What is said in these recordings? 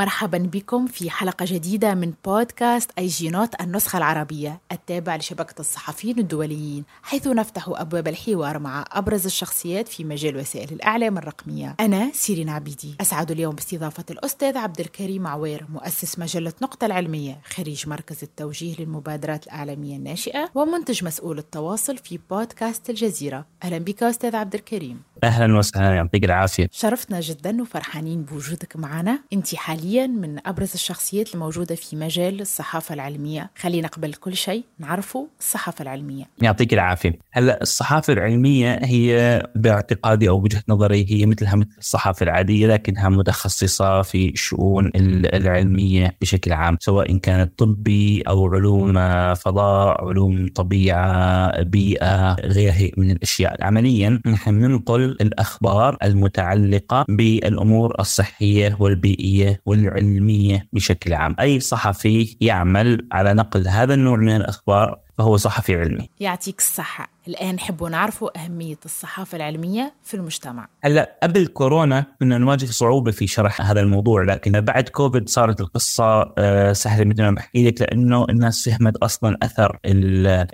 مرحبا بكم في حلقة جديدة من بودكاست IJNet النسخة العربية التابع لشبكة الصحفيين الدوليين حيث نفتح أبواب الحوار مع أبرز الشخصيات في مجال وسائل الإعلام الرقمية. أنا سيرين عبيدي. أسعد اليوم باستضافة الأستاذ عبد الكريم عوير مؤسس مجلة نقطة العلمية خريج مركز التوجيه للمبادرات الإعلامية الناشئة ومنتج مسؤول التواصل في بودكاست الجزيرة. أهلا بك أستاذ عبد الكريم. أهلا وسهلا يعطيك العافية. شرفتنا جدا وفرحانين بوجودك معنا. انت حاليا من أبرز الشخصيات الموجودة في مجال الصحافة العلمية. خلينا قبل كل شيء نعرفوا الصحافة العلمية. يعطيك العافية. هلا الصحافة العلمية هي باعتقادي أو بوجهه نظري هي مثلها مثل الصحافة العادية لكنها متخصصة في الشؤون العلمية بشكل عام سواء كانت طبي أو علوم فضاء علوم طبيعة بيئة غيرها من الأشياء. عمليا نحن ننقل الأخبار المتعلقة بالأمور الصحية والبيئية والعلميه بشكل عام، أي صحفي يعمل على نقل هذا النوع من الأخبار فهو صحفي علمي. يعطيك الصحة، الآن نحب نعرفوا أهمية الصحافة العلمية في المجتمع. هلا قبل كورونا كنا نواجه صعوبة في شرح هذا الموضوع لكن بعد كوفيد صارت القصة آه، سهلة مثل ما بحكي لك لأنه الناس فهمت أصلا أثر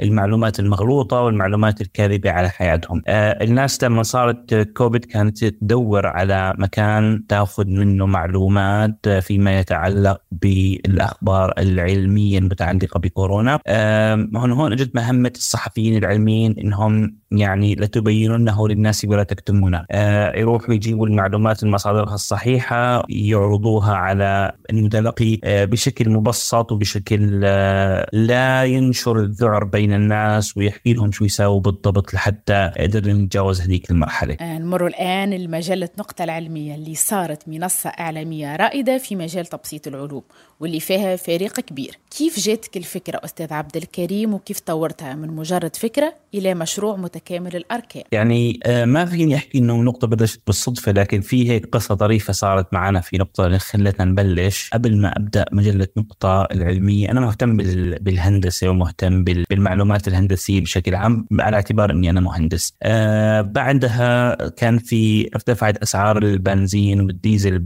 المعلومات المغلوطة والمعلومات الكاذبة على حياتهم. آه، الناس لما صارت كوفيد كانت تدور على مكان تاخذ منه معلومات فيما يتعلق بالأخبار العلمية المتعلقة بكورونا. هون هون اجت مهمة الصحفيين العلميين انهم يعني لتبيننه للناس ولا تكتمونه. آه يروحوا يجيبوا المعلومات المصادرها الصحيحة يعرضوها على المتلقي آه بشكل مبسط وبشكل آه لا ينشر الذعر بين الناس ويحكي لهم شو يساووا بالضبط لحتى قدرنا نتجاوز هذيك المرحلة. آه نمر الآن لمجله نقطة العلمية اللي صارت منصة إعلامية رائدة في مجال تبسيط العلوم واللي فيها فريق كبير. كيف جاتك الفكرة أستاذ عبد الكريم وكيف طورتها من مجرد فكرة إلى مشروع متكامل الأركان. يعني آه، ما فيني أحكي إنه نقطة بلشت بالصدفة لكن في هيك قصة طريفة صارت معنا في نقطة خلتنا نبلش. قبل ما أبدأ مجلة نقطة العلمية أنا مهتم بالهندسة ومهتم بالمعلومات الهندسية بشكل عام على اعتبار إني أنا مهندس. آه بعدها كان في ارتفعت أسعار البنزين والديزل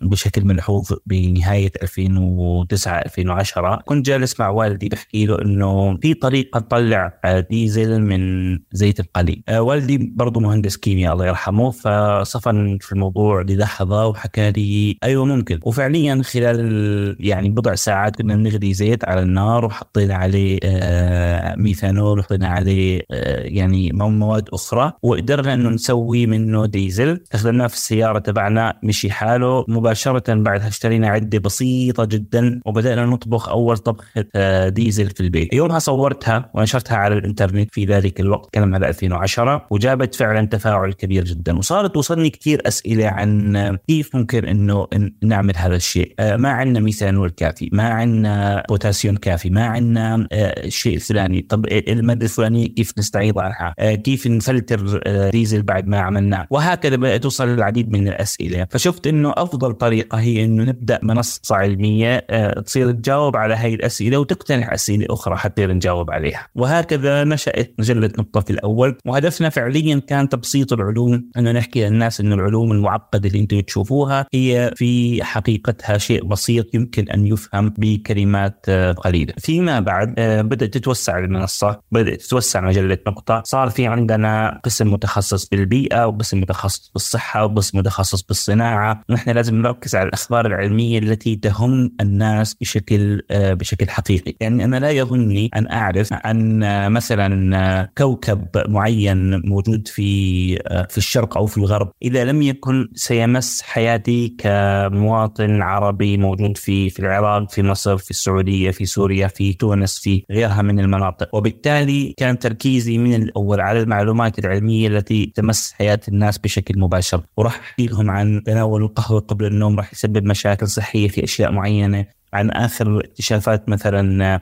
بشكل ملحوظ بنهاية 2009 2010 كنت جالس مع والدي بحكي له إنه في طريقه تطلع ديزل من زيت القلي آه والدي برضه مهندس كيمياء الله يرحمه فصفن في الموضوع للحظة وحكى لي أيوة ممكن. وفعليا خلال يعني بضع ساعات كنا بنغلي زيت على النار وحطينا عليه آه ميثانول وحطينا عليه آه يعني مواد أخرى وقدرنا أنه نسوي منه ديزل. استخدمناه في السيارة تبعنا مشي حاله. مباشرة بعدها اشترينا عدة بسيطة جدا وبدأنا نطبخ أول طبخة آه ديزل في البيت. يومها صورتها ونشرتها على الإنترنت في ذلك الوقت كلام على 2010 وجابت فعلا تفاعل كبير جدا وصارت توصلني كثير أسئلة عن كيف ممكن إنه نعمل هذا الشيء. آه، ما عندنا ميثانول كافي ما عندنا بوتاسيوم كافي ما عندنا آه، الشيء الفلاني. طب المادة الفلانية كيف نستعيض عنها آه، كيف نفلتر ديزل بعد ما عملناه وهكذا بدات توصل العديد من الأسئلة. فشفت إنه أفضل طريقة هي إنه نبدأ منصة علمية تصير تجاوب على هاي الأسئلة وتقترح أسئلة أخرى حتى نجاوب عليها. وهكذا نشأت مجلة نقطه في الأول. وهدفنا فعليا كان تبسيط العلوم. انه نحكي للناس انه العلوم المعقدة اللي أنتم تشوفوها هي في حقيقتها شيء بسيط يمكن أن يفهم بكلمات آه، قليلة. فيما بعد آه، بدأت تتوسع المنصة، بدأت تتوسع مجلة نقطة، صار في عندنا قسم متخصص بالبيئة وقسم متخصص بالصحة وقسم متخصص بالصناعة، نحن لازم نركز على الأخبار العلمية التي تهم الناس بشكل آه، بشكل حقيقي، يعني أنا لا يهمني أن أعرف عن مثلا كوكب معين موجود في في الشرق أو في الغرب إذا لم يكن سيمس حياتي كمواطن عربي موجود في في العراق في مصر في السعودية في سوريا في تونس في غيرها من المناطق. وبالتالي كان تركيزي من الأول على المعلومات العلمية التي تمس حياة الناس بشكل مباشر. وراح احكي لهم عن تناول القهوة قبل النوم راح يسبب مشاكل صحية في أشياء معينة عن آخر اكتشافات مثلا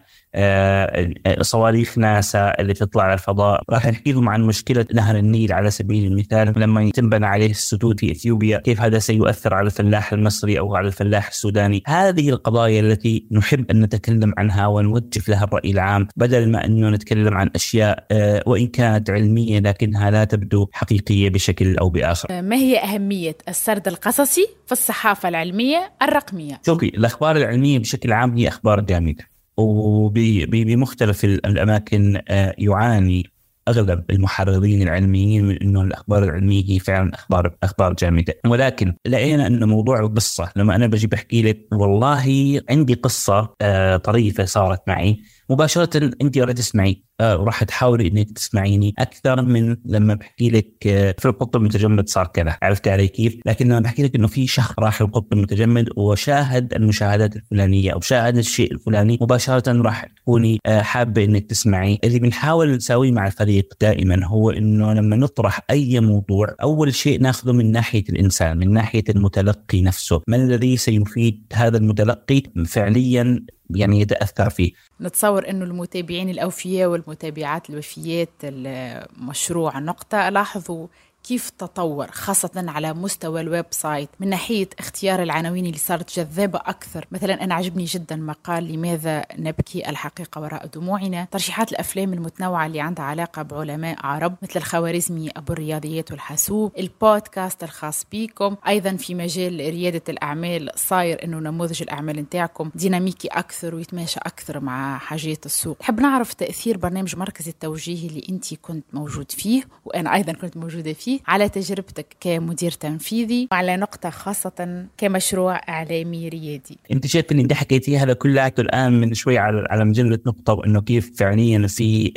صواريخ ناسا اللي تطلع على الفضاء. راح نحكي لهم عن مشكلة نهر النيل على سبيل المثال. لما تنبنى عليه السدود في إثيوبيا كيف هذا سيؤثر على الفلاح المصري أو على الفلاح السوداني. هذه القضايا التي نحب أن نتكلم عنها ونوجه لها الرأي العام بدل ما أنه نتكلم عن أشياء آه، وإن كانت علمية لكنها لا تبدو حقيقية بشكل أو بآخر. ما هي أهمية السرد القصصي في الصحافة العلمية الرقمية؟ شوفي الأخبار العلمية بشكل عام هي أخبار جامده وبمختلف الأماكن آه، يعاني أغلب المحررين العلميين من إنه الأخبار العلمية هي فعلا أخبار أخبار جامدة. ولكن لقينا إنه موضوع القصة. لما أنا بجي بحكي لك والله عندي قصة آه، طريفة صارت معي. مباشرة انت راح تسمعي وراح تحاولي إنك تسمعيني أكثر من لما بحكي لك آه، في القطب المتجمد صار كذا. عرفت علي كيف؟ لكن لما بحكي لك إنه في شخص راح القطب المتجمد وشاهد المشاهدات الفلانية أو شاهد الشيء الفلاني مباشرة راح تكوني آه، حابة إنك تسمعي. اللي بنحاول نسويه مع الفريق دائما هو إنه لما نطرح أي موضوع أول شيء ناخذه من ناحية الإنسان من ناحية المتلقي نفسه. ما الذي سيفيد هذا المتلقي؟ فعليا يعني يتأثر فيه. نتصور إنه المتابعين الأوفياء والمتابعات الوفيات المشروع نقطة. لاحظوا كيف تطور خاصة على مستوى ال website من ناحية اختيار العناوين اللي صارت جذابة أكثر. مثلا أنا عجبني جدا مقال لماذا نبكي الحقيقة وراء دموعنا؟ ترشيحات الأفلام المتنوعة اللي عندها علاقة بعلماء عرب مثل الخوارزمي أبو الرياضيات والحاسوب البودكاست الخاص بيكم أيضا في مجال ريادة الأعمال صاير أنه نموذج الأعمال نتاعكم ديناميكي أكثر ويتماشى أكثر مع حاجات السوق. حب نعرف تأثير برنامج مركز التوجيه اللي أنت كنت موجود فيه وأنا أيضا كنت موجودة فيه. على تجربتك كمدير تنفيذي وعلى نقطة خاصة كمشروع إعلامي ريادي. أنت شايف اللي أنت حكيتيه هذا كله الآن من شوي على على مجلة نقطة وأنه كيف فعليا في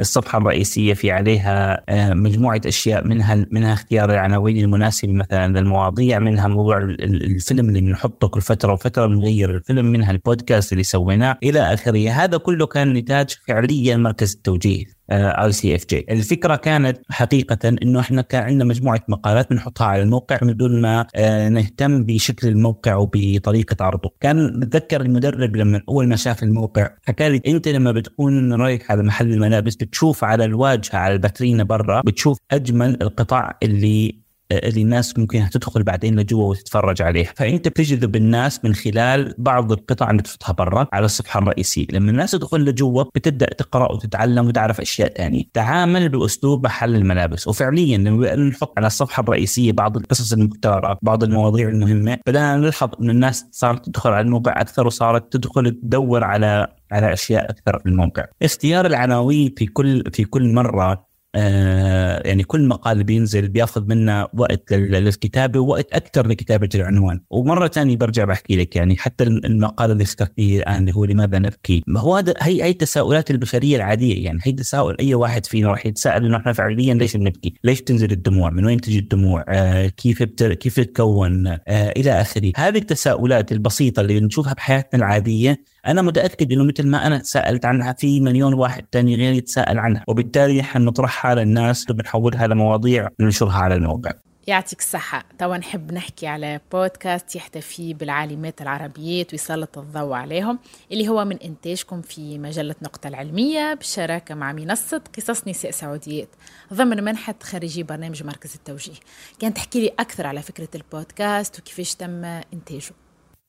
الصفحة الرئيسية في عليها آه، مجموعة أشياء منها منها اختيار العناوين المناسبة مثلا للمواضيع منها موضوع الفيلم اللي بنحطه كل فترة وفترة بنغير الفيلم منها البودكاست اللي سويناه إلى آخره. هذا كله كان نتاج فعليا مركز التوجيه. ICFJ الفكرة كانت حقيقة إنه إحنا كان عندنا مجموعة مقالات بنحطها على الموقع من دون ما آه، نهتم بشكل الموقع وبطريقة عرضه. كان بتذكر المدرب لما أول ما شاف الموقع حكى لي أنت لما بتكون رايح على محل الملابس بتشوف على الواجهة على الباترينا برا بتشوف أجمل القطع اللي اللي الناس ممكن تدخل بعدين لجوا وتتفرج عليه. فانت بتجذب الناس من خلال بعض القطع اللي تحطها برا على الصفحة الرئيسية. لما الناس تدخل لجوا بتبدأ تقرأ وتتعلم وتعرف أشياء ثانية. تعامل بأسلوب محل الملابس. وفعليا لما نحط على الصفحة الرئيسية بعض القصص المختاره بعض المواضيع المهمة بدأنا نلحظ إن الناس صارت تدخل على الموقع أكثر وصارت تدخل تدور على على أشياء أكثر في الموقع. اختيار العناوين في كل في كل مرة آه يعني كل مقال بينزل بياخذ منا وقت للكتابة ووقت أكثر لكتابة العنوان ومرة ثانية برجع بحكي لك يعني حتى المقال اللي ذكرتيه الآن اللي هو لماذا نبكي ما هو هذا هي هي التساؤلات البشرية العادية يعني هي تساؤل أي واحد فينا راح يتساءل إنه إحنا فعليا ليش بنبكي؟ ليش تنزل الدموع؟ من وين تجي الدموع؟ آه كيف بتر... كيف تتكون؟ آه إلى آخره، هذه التساؤلات البسيطة اللي بنشوفها بحياتنا العادية أنا متأكد إنه مثل ما أنا تساءلت عنها في مليون واحد ثاني غيري يتساءل عنها وبالتالي نحن نطرحها للناس وبنحولها لمواضيع ننشرها على الموقع. يعطيك الصحة. توا نحب نحكي على بودكاست يحتفي بالعالمات العربيات ويسلط الضوء عليهم اللي هو من إنتاجكم في مجلة نقطة العلمية بالشراكة مع منصة قصص نساء سعوديات. ضمن منحة خريجي برنامج مركز التوجيه. كانت تحكي لي أكثر على فكرة البودكاست وكيفاش تم إنتاجه.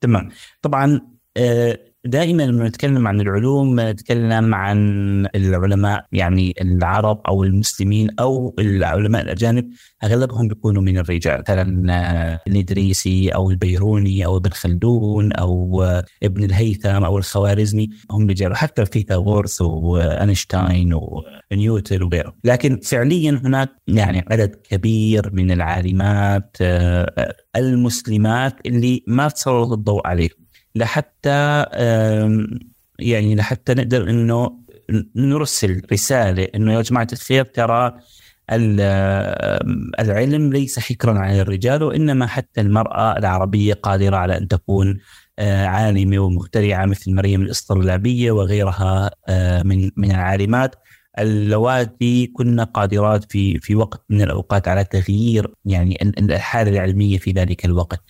تمام. طبعا آه دائما لما نتكلم عن العلوم نتكلم عن العلماء يعني العرب أو المسلمين أو العلماء الأجانب أغلبهم بيكونوا من الرجال. مثلا الإدريسي أو البيروني أو ابن خلدون أو ابن الهيثم أو الخوارزمي هم رجال. وحتى فيثاغورس وانشتاين ونيوتن وغيره لكن فعليا هناك يعني عدد كبير من العالمات آه، المسلمات اللي ما تسلط الضوء عليهم. لحتى يعني لحتى نقدر إنه نرسل رسالة إنه يا جماعة الخير ترى العلم ليس حكرا على الرجال وإنما حتى المرأة العربية قادرة على أن تكون آه، عالمة ومخترعة مثل مريم الإسطرلابية وغيرها آه، من من العالمات. اللواتي كنا قادرات في في وقت من الأوقات على تغيير يعني الحالة العلمية في ذلك الوقت.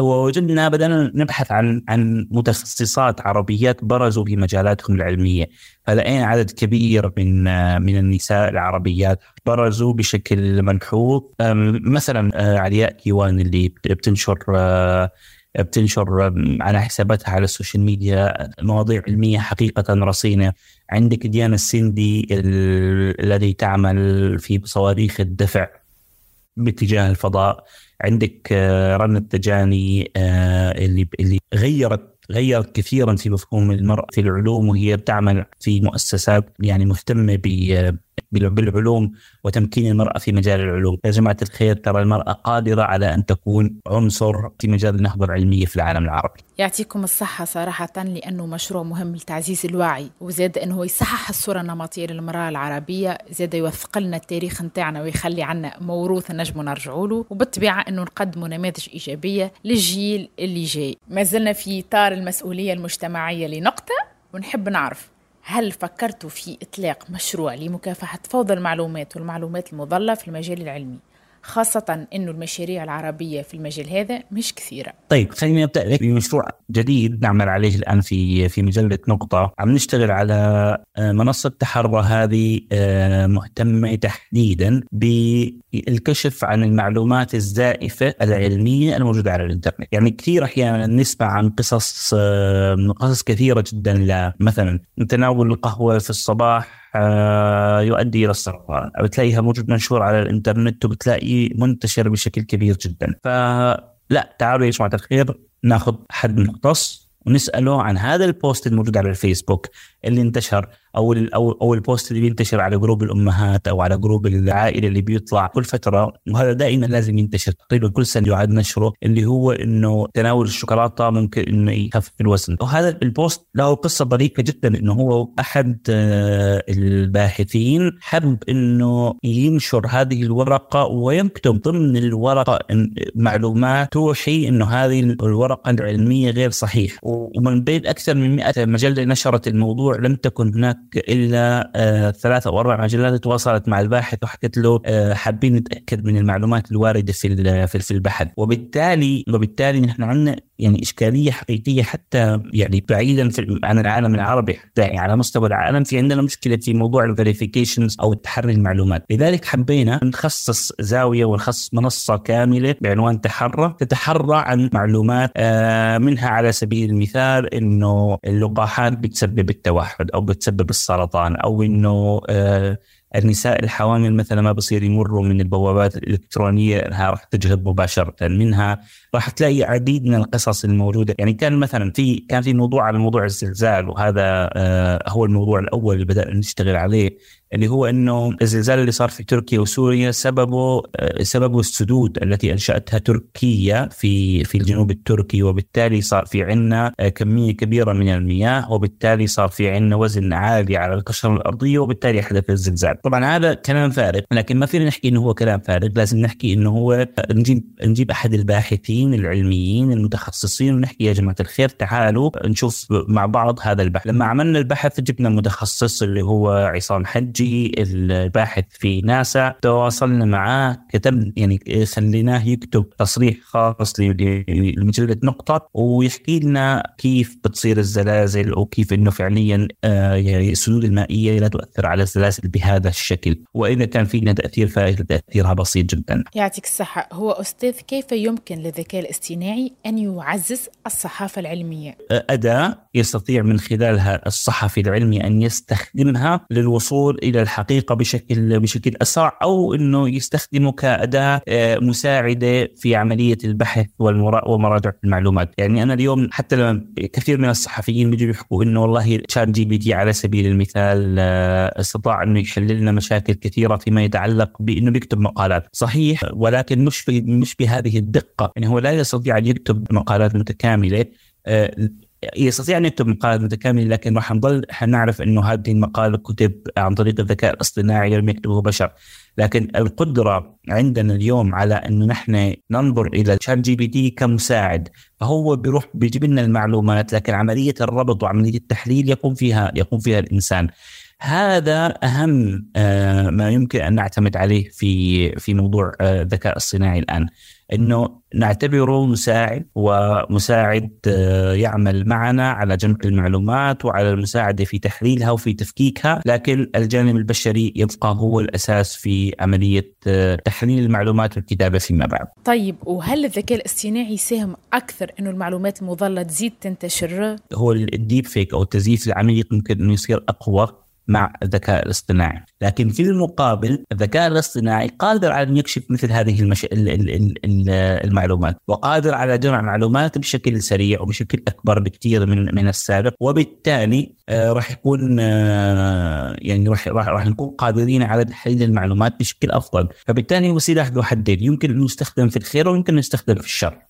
ووجدنا بدانا نبحث عن عن متخصصات عربيات برزوا في مجالاتهم العلمية. فلقينا عدد كبير من من النساء العربيات برزوا بشكل ملحوظ مثلا آه، علياء كيوان اللي بتنشر آه، بتنشر على حساباتها على ال social media مواضيع علمية حقيقة رصينة. عندك ديانا السندي الذي تعمل في صواريخ الدفع باتجاه الفضاء. عندك آه، رنا التجاني آه، اللي اللي غيرت غيرت كثيرا في مفهوم المرأة في العلوم وهي بتعمل في مؤسسات يعني مهتمة بالعلوم وتمكين المرأة في مجال العلوم. يا جماعة الخير ترى المرأة قادرة على أن تكون عنصر في مجال النهضة العلمية في العالم العربي. يعطيكم الصحة صراحة لأنه مشروع مهم لتعزيز الوعي وزاد أنه يصحح الصورة النمطية للمرأة العربية زاد يوثق لنا التاريخ نتاعنا ويخلي عنا موروث نجم نرجعوا له وبالطبيعة أنه نقدموا نماذج إيجابية للجيل اللي جاي. ما زلنا في إطار المسؤولية المجتمعية لنقطة ونحب نعرف. هل فكرتوا في إطلاق مشروع لمكافحة فوضى المعلومات والمعلومات المضلة في المجال العلمي؟ خاصة أنه المشاريع العربية في المجال هذا مش كثيرة. طيب خليني أبدأ لك بمشروع جديد نعمل عليه الآن في في مجلة نقطة. عم نشتغل على آه، منصة تحرى هذه آه، مهتمة تحديدا بالكشف عن المعلومات الزائفة العلمية الموجودة على الإنترنت. يعني كثير أحيانا نسمع عن قصص آه، قصص كثيرة جدا مثلا تناول القهوة في الصباح يؤدي إلى السرطان بتلاقيها موجود منشور على الإنترنت وبتلاقيه منتشر بشكل كبير جدا. فلا تعالوا يا جماعة الخير ناخذ حد مختص ونسأله عن هذا ال post الموجود على الفيسبوك اللي انتشر أو أو ال post اللي بينتشر على group الأمهات أو على group العائلة اللي بيطلع كل فترة. وهذا دائما لازم ينتشر. تقريبا كل سنة يعاد نشره اللي هو إنه تناول الشوكولاتة ممكن إنه يخفف الوزن. وهذا ال post له قصة ظريفه جدا إنه هو أحد آه، الباحثين حب إنه ينشر هذه الورقة ويكتب ضمن الورقة معلومات توحي إنه هذه الورقة العلمية غير صحيح ومن بين أكثر من 100 مجلة نشرت الموضوع لم تكن هناك إلا آه ثلاث أو أربع مجلات تواصلت مع الباحث وحكت له آه حابين نتأكد من المعلومات الواردة في في البحث. وبالتالي وبالتالي نحن عندنا يعني إشكالية حقيقية حتى يعني بعيدا عن العالم العربي حتى يعني على مستوى العالم في عندنا مشكلة في موضوع الفيريفيكيشنز أو تحري المعلومات، لذلك حبينا نخصص زاوية ونخصص منصة كاملة بعنوان تحرى تتحرى عن معلومات آه منها على سبيل المثال إنه اللقاحات بتسبب التوحد أو بتسبب السرطان أو إنه آه النساء الحوامل مثلا ما بصير يمروا من البوابات الإلكترونية إنها راح تجهض مباشرة منها. راح تلاقي عديد من القصص الموجودة. يعني كان مثلا في كان في موضوع على موضوع الزلزال وهذا آه هو الموضوع الأول اللي بدأنا نشتغل عليه. اللي هو إنه الزلزال اللي صار في تركيا وسوريا سببه آه، سببه السدود التي أنشأتها تركيا في في الجنوب التركي وبالتالي صار في عندنا آه، كمية كبيرة من المياه وبالتالي صار في عندنا وزن عالي على القشرة الأرضية وبالتالي حدث الزلزال. طبعا هذا كلام فارغ لكن ما فينا نحكي إنه هو كلام فارغ لازم نحكي إنه هو نجيب نجيب أحد الباحثين العلميين المتخصصين ونحكي يا جماعة الخير تعالوا نشوف مع بعض هذا البحث. لما عملنا البحث جبنا المتخصص اللي هو عصام حج جي الباحث في ناسا تواصلنا معاه كتب يعني خليناه يكتب تصريح خاص لمجلة نقطة ويحكي لنا كيف بتصير الزلازل وكيف إنه فعليا آه، يعني السدود المائية لا تؤثر على الزلازل بهذا الشكل وإذا كان فينا تأثير فائده تأثيرها بسيط جدا. يعطيك الصحة هو أستاذ كيف يمكن للذكاء الاصطناعي أن يعزز الصحافة العلمية؟ أداة يستطيع من خلالها الصحفي العلمي أن يستخدمها للوصول إلى الحقيقة بشكل بشكل أسرع أو إنه يستخدمه كاداه آه، مساعدة في عملية البحث ومراجعة المعلومات، يعني أنا اليوم حتى لما كثير من الصحفيين بيجوا يحكوا إنه والله ChatGPT على سبيل المثال آه، استطاع إنه يحل لنا مشاكل كثيرة فيما يتعلق بإنه بيكتب مقالات، صحيح ولكن مش مش بهذه الدقة، يعني هو لا يستطيع أن يكتب مقالات متكاملة آه، يستطيع أن يكتب مقالات متكامله لكن راح نضل حنعرف إنه هذه المقاله كتب عن طريق الذكاء الاصطناعي لم يكتبه بشر. لكن القدرة عندنا اليوم على إنه نحن ننظر إلى ال ChatGPT كمساعد فهو بيروح بيجيب لنا المعلومات لكن عملية الربط وعملية التحليل يقوم فيها يقوم فيها الإنسان. هذا أهم آه، ما يمكن أن نعتمد عليه في في موضوع آه، الذكاء الصناعي الآن. إنه نعتبره مساعد ومساعد آه، يعمل معنا على جمع المعلومات وعلى المساعدة في تحليلها وفي تفكيكها، لكن الجانب البشري يبقى هو الأساس في عملية تحليل المعلومات والكتابة فيما بعد. طيب وهل الذكاء الاصطناعي يساهم أكثر إنه المعلومات المضله تزيد تنتشر؟ هو الديب فيك أو التزييف العميق ممكن إنه يصير أقوى مع الذكاء الاصطناعي. لكن في المقابل الذكاء الاصطناعي قادر على أن يكشف مثل هذه المش... المعلومات وقادر على جمع معلومات بشكل سريع وبشكل أكبر بكثير من من السابق وبالتالي آه راح يكون آه يعني راح راح نكون قادرين على تحليل المعلومات بشكل أفضل. فبالتالي هو سلاح ذو حدين يمكن أن يستخدم في الخير ويمكن أن يستخدم في الشر.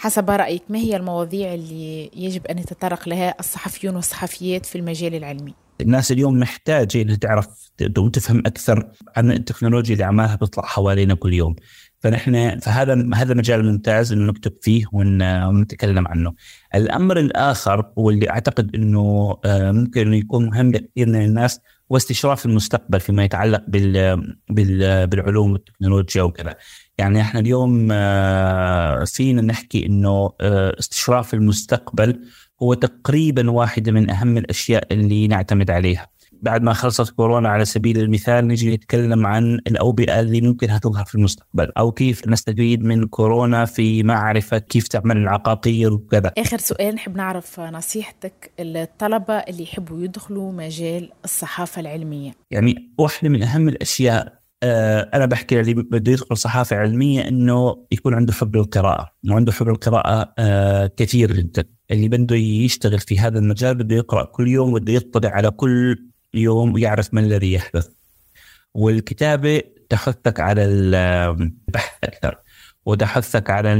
حسب رأيك ما هي المواضيع اللي يجب أن يتطرق لها الصحفيون والصحفيات في المجال العلمي؟ الناس اليوم محتاجة انها تعرف وتفهم أكثر عن التكنولوجيا اللي عمالها بتطلع حوالينا كل يوم فنحن فهذا هذا مجال ممتاز إنه نكتب فيه ونتكلم عنه. الأمر الآخر واللي أعتقد إنه آه، ممكن يكون مهم لكثير من الناس هو استشراف المستقبل فيما يتعلق بال بالعلوم والتكنولوجيا وكذا. يعني إحنا اليوم آه، فينا نحكي إنه آه، استشراف المستقبل هو تقريبا واحدة من أهم الأشياء اللي نعتمد عليها بعد ما خلصت كورونا على سبيل المثال نجي نتكلم عن الأوبئة اللي ممكن تظهر في المستقبل أو كيف نستفيد من كورونا في معرفة كيف تعمل العقاقير وكذا. آخر سؤال نحب نعرف نصيحتك الطلبة اللي يحبوا يدخلوا مجال الصحافة العلمية. يعني واحدة من أهم الأشياء آه، أنا بحكي اللي بده يدخل صحافة علمية إنه يكون عنده حب للقراءة وعنده حب للقراءة آه، كثير جدا. اللي بده يشتغل في هذا المجال بده يقرأ كل يوم بده يطلع على كل يوم ويعرف ما الذي يحدث. والكتابة تحثك على البحث أكثر وتحثك على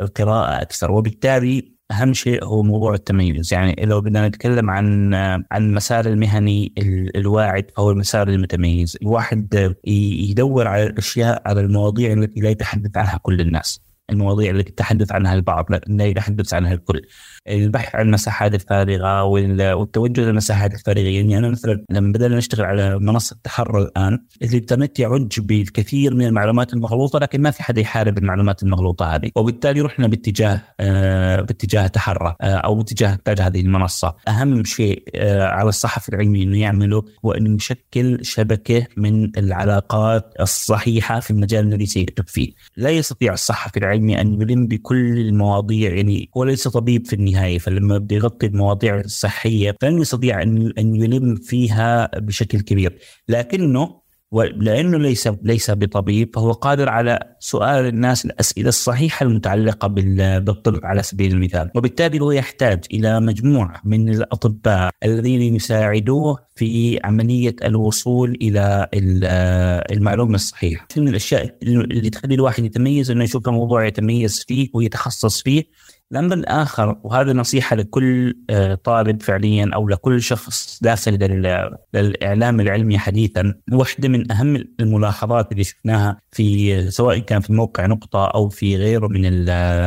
القراءة أكثر وبالتالي أهم شيء هو موضوع التميز. يعني لو بدنا نتكلم عن عن المسار المهني الواعد فهو المسار المتميز الواحد يدور على الأشياء على المواضيع التي لا يتحدث عنها كل الناس. المواضيع التي يتحدث عنها البعض لا يتحدث عنها الكل. البحث عن المساحات الفارغه والتوجه للمساحات الفارغه يعني أنا مثلا لما بدأنا نشتغل على منصة تحرر الآن الإنترنت يعج بالكثير من المعلومات المغلوطة لكن ما في حدا يحارب المعلومات المغلوطة هذه. وبالتالي رحنا باتجاه آه باتجاه تحرر آه أو باتجاه انتاج هذه المنصة. أهم شيء آه على الصحفي العلمي إنه يعمله هو انه يشكل شبكة من العلاقات الصحيحة في المجال الذي سيكتب فيه. لا يستطيع الصحفي العلمي أن يلم بكل المواضيع يعني هو ليس طبيب في النهاية فلما بده يغطي المواضيع الصحية فلن يستطيع ان أن يلم فيها بشكل كبير. لكنه ولأنه ليس ليس بطبيب فهو قادر على سؤال الناس الأسئلة الصحيحة المتعلقة بالطب على سبيل المثال، وبالتالي هو يحتاج إلى مجموعة من الأطباء الذين يساعدوه في عملية الوصول إلى المعلومة الصحيحة. من الأشياء اللي تخلي الواحد يتميز إنه يشوف موضوع يتميز فيه ويتخصص فيه الامر الآخر وهذا نصيحة لكل آه، طالب فعليا أو لكل شخص داخل للإعلام العلمي حديثا واحدة من أهم الملاحظات اللي شفناها في سواء كان في موقع نقطة أو في غيره من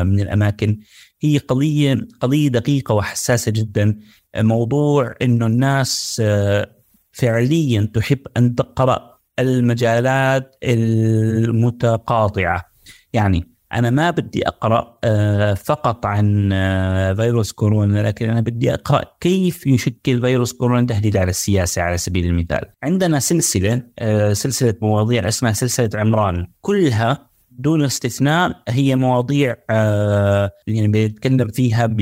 من الأماكن هي قضية قضية دقيقة وحساسة جدا موضوع إنه الناس آه، فعليا تحب أن تقرأ المجالات المتقاطعة. يعني أنا ما بدي أقرأ آه، فقط عن آه، فيروس كورونا لكن أنا بدي أقرأ كيف يشكل فيروس كورونا تهديد على السياسة على سبيل المثال. عندنا سلسلة آه، سلسلة مواضيع اسمها سلسلة عمران كلها دون استثناء هي مواضيع يعني بيتكلم فيها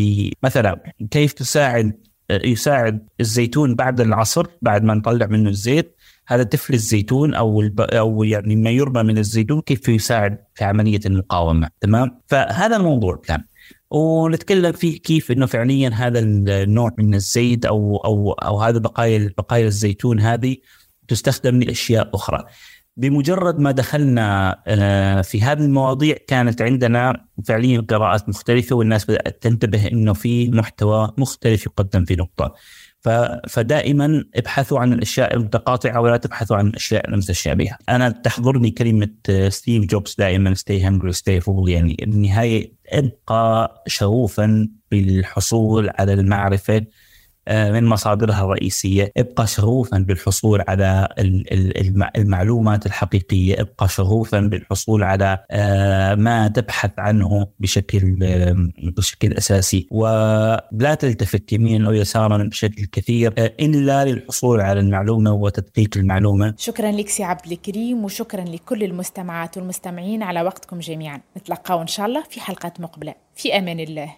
مثلا كيف تساعد يساعد الزيتون بعد العصر بعد ما نطلع منه الزيت هذا تفل الزيتون أو الب... أو يعني ما يرمى من الزيتون كيف يساعد في عملية المقاومة تمام فهذا الموضوع كان ونتكلم فيه كيف إنه فعليا هذا النوع من الزيت أو أو أو هذا بقايا بقايا الزيتون هذه تستخدم لأشياء أخرى. بمجرد ما دخلنا آه، في هذه المواضيع كانت عندنا فعليا قراءات مختلفة والناس بدأت تنتبه إنه في محتوى مختلف يقدم في نقطة. فدائما ابحثوا عن الأشياء المتقاطعة ولا تبحثوا عن الأشياء المتشابهه. أنا تحضرني كلمة ستيف جوبز دائما stay hungry stay foolish يعني النهاية ابقى شغوفا بالحصول على المعرفة من مصادرها الرئيسية. ابقى شغوفا بالحصول على المعلومات الحقيقية. ابقى شغوفا بالحصول على ما تبحث عنه بشكل بشكل أساسي. ولا تلتفت يمينا أو يسارا بشكل كثير. إلا للحصول على المعلومة وتدقيق المعلومة. شكرا لك سي عبد الكريم وشكرا لكل المستمعات والمستمعين. على وقتكم جميعا. نتلقاو إن شاء الله في حلقات مقبلة. في أمان الله.